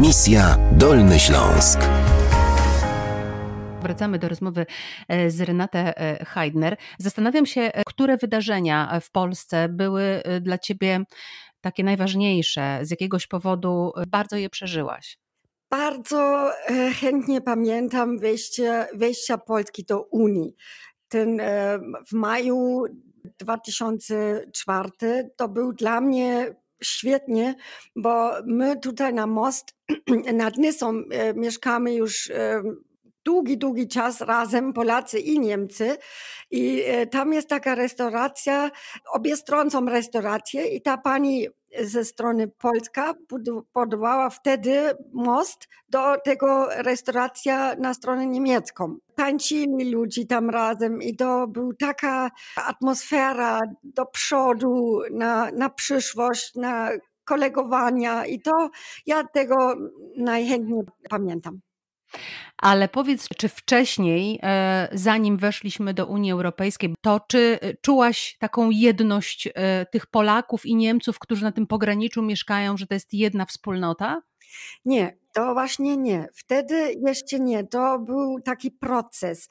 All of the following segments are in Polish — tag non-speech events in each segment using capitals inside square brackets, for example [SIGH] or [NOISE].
Misja Dolny Śląsk. Wracamy do rozmowy e, z Renatę e, Heidner. Zastanawiam się, e, które wydarzenia w Polsce były dla ciebie takie najważniejsze, z jakiegoś powodu bardzo je przeżyłaś. Bardzo chętnie pamiętam wejście, wejścia Polski do Unii. Ten w maju 2004 to był dla mnie świetnie, bo my tutaj na most [CLEARS THROAT] nad Nysą mieszkamy już długi, długi czas razem, Polacy i Niemcy. I e, tam jest taka restauracja, obie strony są restauracje i ta pani ze strony Polska budowała wtedy most do tego restauracja na stronę niemiecką. Tańczyli ludzi tam razem i to była taka atmosfera do przodu, na, na przyszłość, na kolegowania i to ja tego najchętniej pamiętam. Ale powiedz, czy wcześniej, e, zanim weszliśmy do Unii Europejskiej, to czy e, czułaś taką jedność e, tych Polaków i Niemców, którzy na tym pograniczu mieszkają, że to jest jedna wspólnota? Nie, to właśnie nie. Wtedy jeszcze nie. To był taki proces.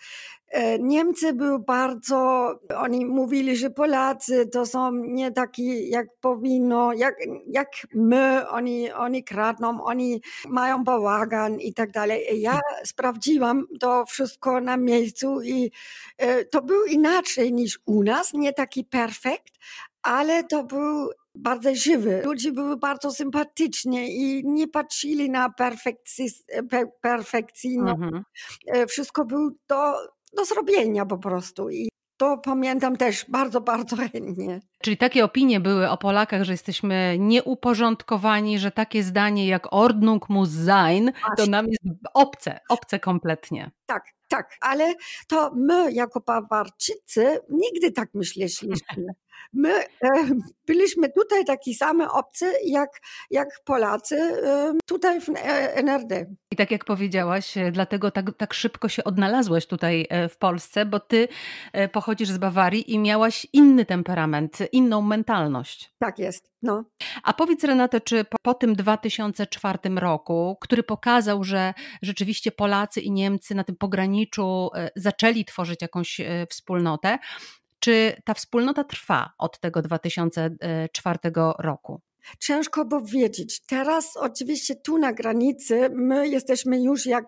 E, Niemcy były bardzo, oni mówili, że Polacy to są nie taki jak powinno, jak, jak my, oni, oni kradną, oni mają bałagan i tak dalej. Ja sprawdziłam to wszystko na miejscu i e, to był inaczej niż u nas, nie taki perfekt, ale to był bardzo żywy. Ludzie były bardzo sympatyczni i nie patrzyli na perfekcji, perfekcyjnie. Mhm. E, wszystko było do, do zrobienia po prostu. I to pamiętam też bardzo, bardzo chętnie. Czyli takie opinie były o Polakach, że jesteśmy nieuporządkowani, że takie zdanie jak Ordnung muss sein, to nam jest obce, obce kompletnie. Tak, tak, ale to my jako Bawarczycy nigdy tak myśleliśmy. My e, byliśmy tutaj taki same obcy jak, jak Polacy e, tutaj w e, NRD. I tak jak powiedziałaś, e, dlatego tak, tak szybko się odnalazłaś tutaj e, w Polsce, bo ty pochodzisz z Bawarii i miałaś inny temperament, inną mentalność. Tak jest. No. A powiedz Renate, czy po, po, tym 2004 roku, który pokazał, że rzeczywiście Polacy i Niemcy na tym pograniczu zaczęli tworzyć jakąś wspólnotę, czy ta wspólnota trwa od tego 2004 roku? Ciężko powiedzieć. Teraz oczywiście tu na granicy my jesteśmy już jak,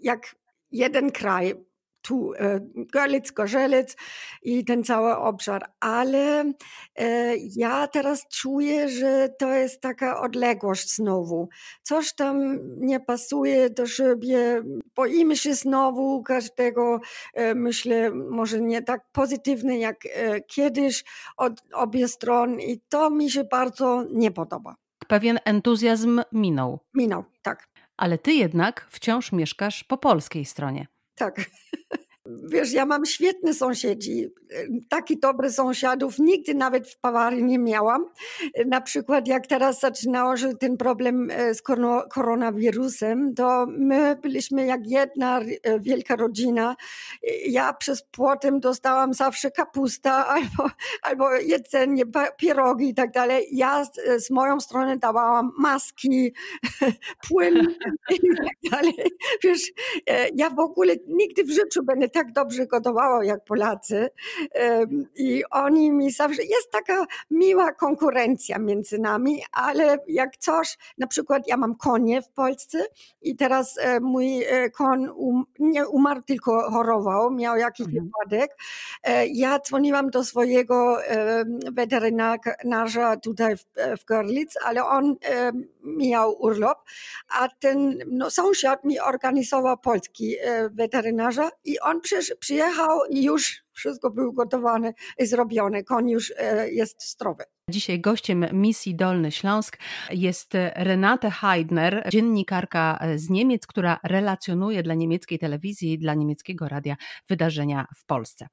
jak jeden kraj tu e, Görlitz, Gorzelec i ten cały obszar, ale e, ja teraz czuję, że to jest taka odległość znowu. Coś tam nie pasuje do siebie, boimy się znowu każdego, e, myślę, może nie tak pozytywny jak kiedyś od obie strony i to mi się bardzo nie podoba. Pewien entuzjazm minął. Minął, tak. Ale ty jednak wciąż mieszkasz po polskiej stronie. Tak. Wiesz, ja mam świetne sąsiedzi, taki dobry sąsiadów nigdy nawet w Bawarii nie miałam. Na przykład jak teraz zaczynało się ten problem e, z koronawirusem, to my byliśmy jak jedna wielka rodzina. Ja przez płotem dostałam zawsze kapusta [LAUGHS] albo, albo jedzenie, pierogi i tak dalej. Ja z, z moją strony dawałam maski, [LAUGHS] płyn i tak dalej. Wiesz, ja w ogóle nigdy w życiu będę tak dobrze gotowała jak Polacy i oni mi zawsze, jest taka miła konkurencja między nami, ale jak coś, na przykład ja mam konie w Polsce i teraz e, mój e, kon um, nie umarł, tylko chorował, miał jakiś mhm. wypadek. E, ja dzwoniłam do swojego weterynarza tutaj w, w Görlitz, ale on miał urlop, a ten no, sąsiad mi organizował polski weterynarza i on przyjechał i już wszystko było gotowane i zrobione. Koń już e, jest zdrowy. Dzisiaj gościem misji Dolny Śląsk jest Renate Heidner, dziennikarka z Niemiec, która relacjonuje dla niemieckiej telewizji i dla niemieckiego radia wydarzenia w Polsce.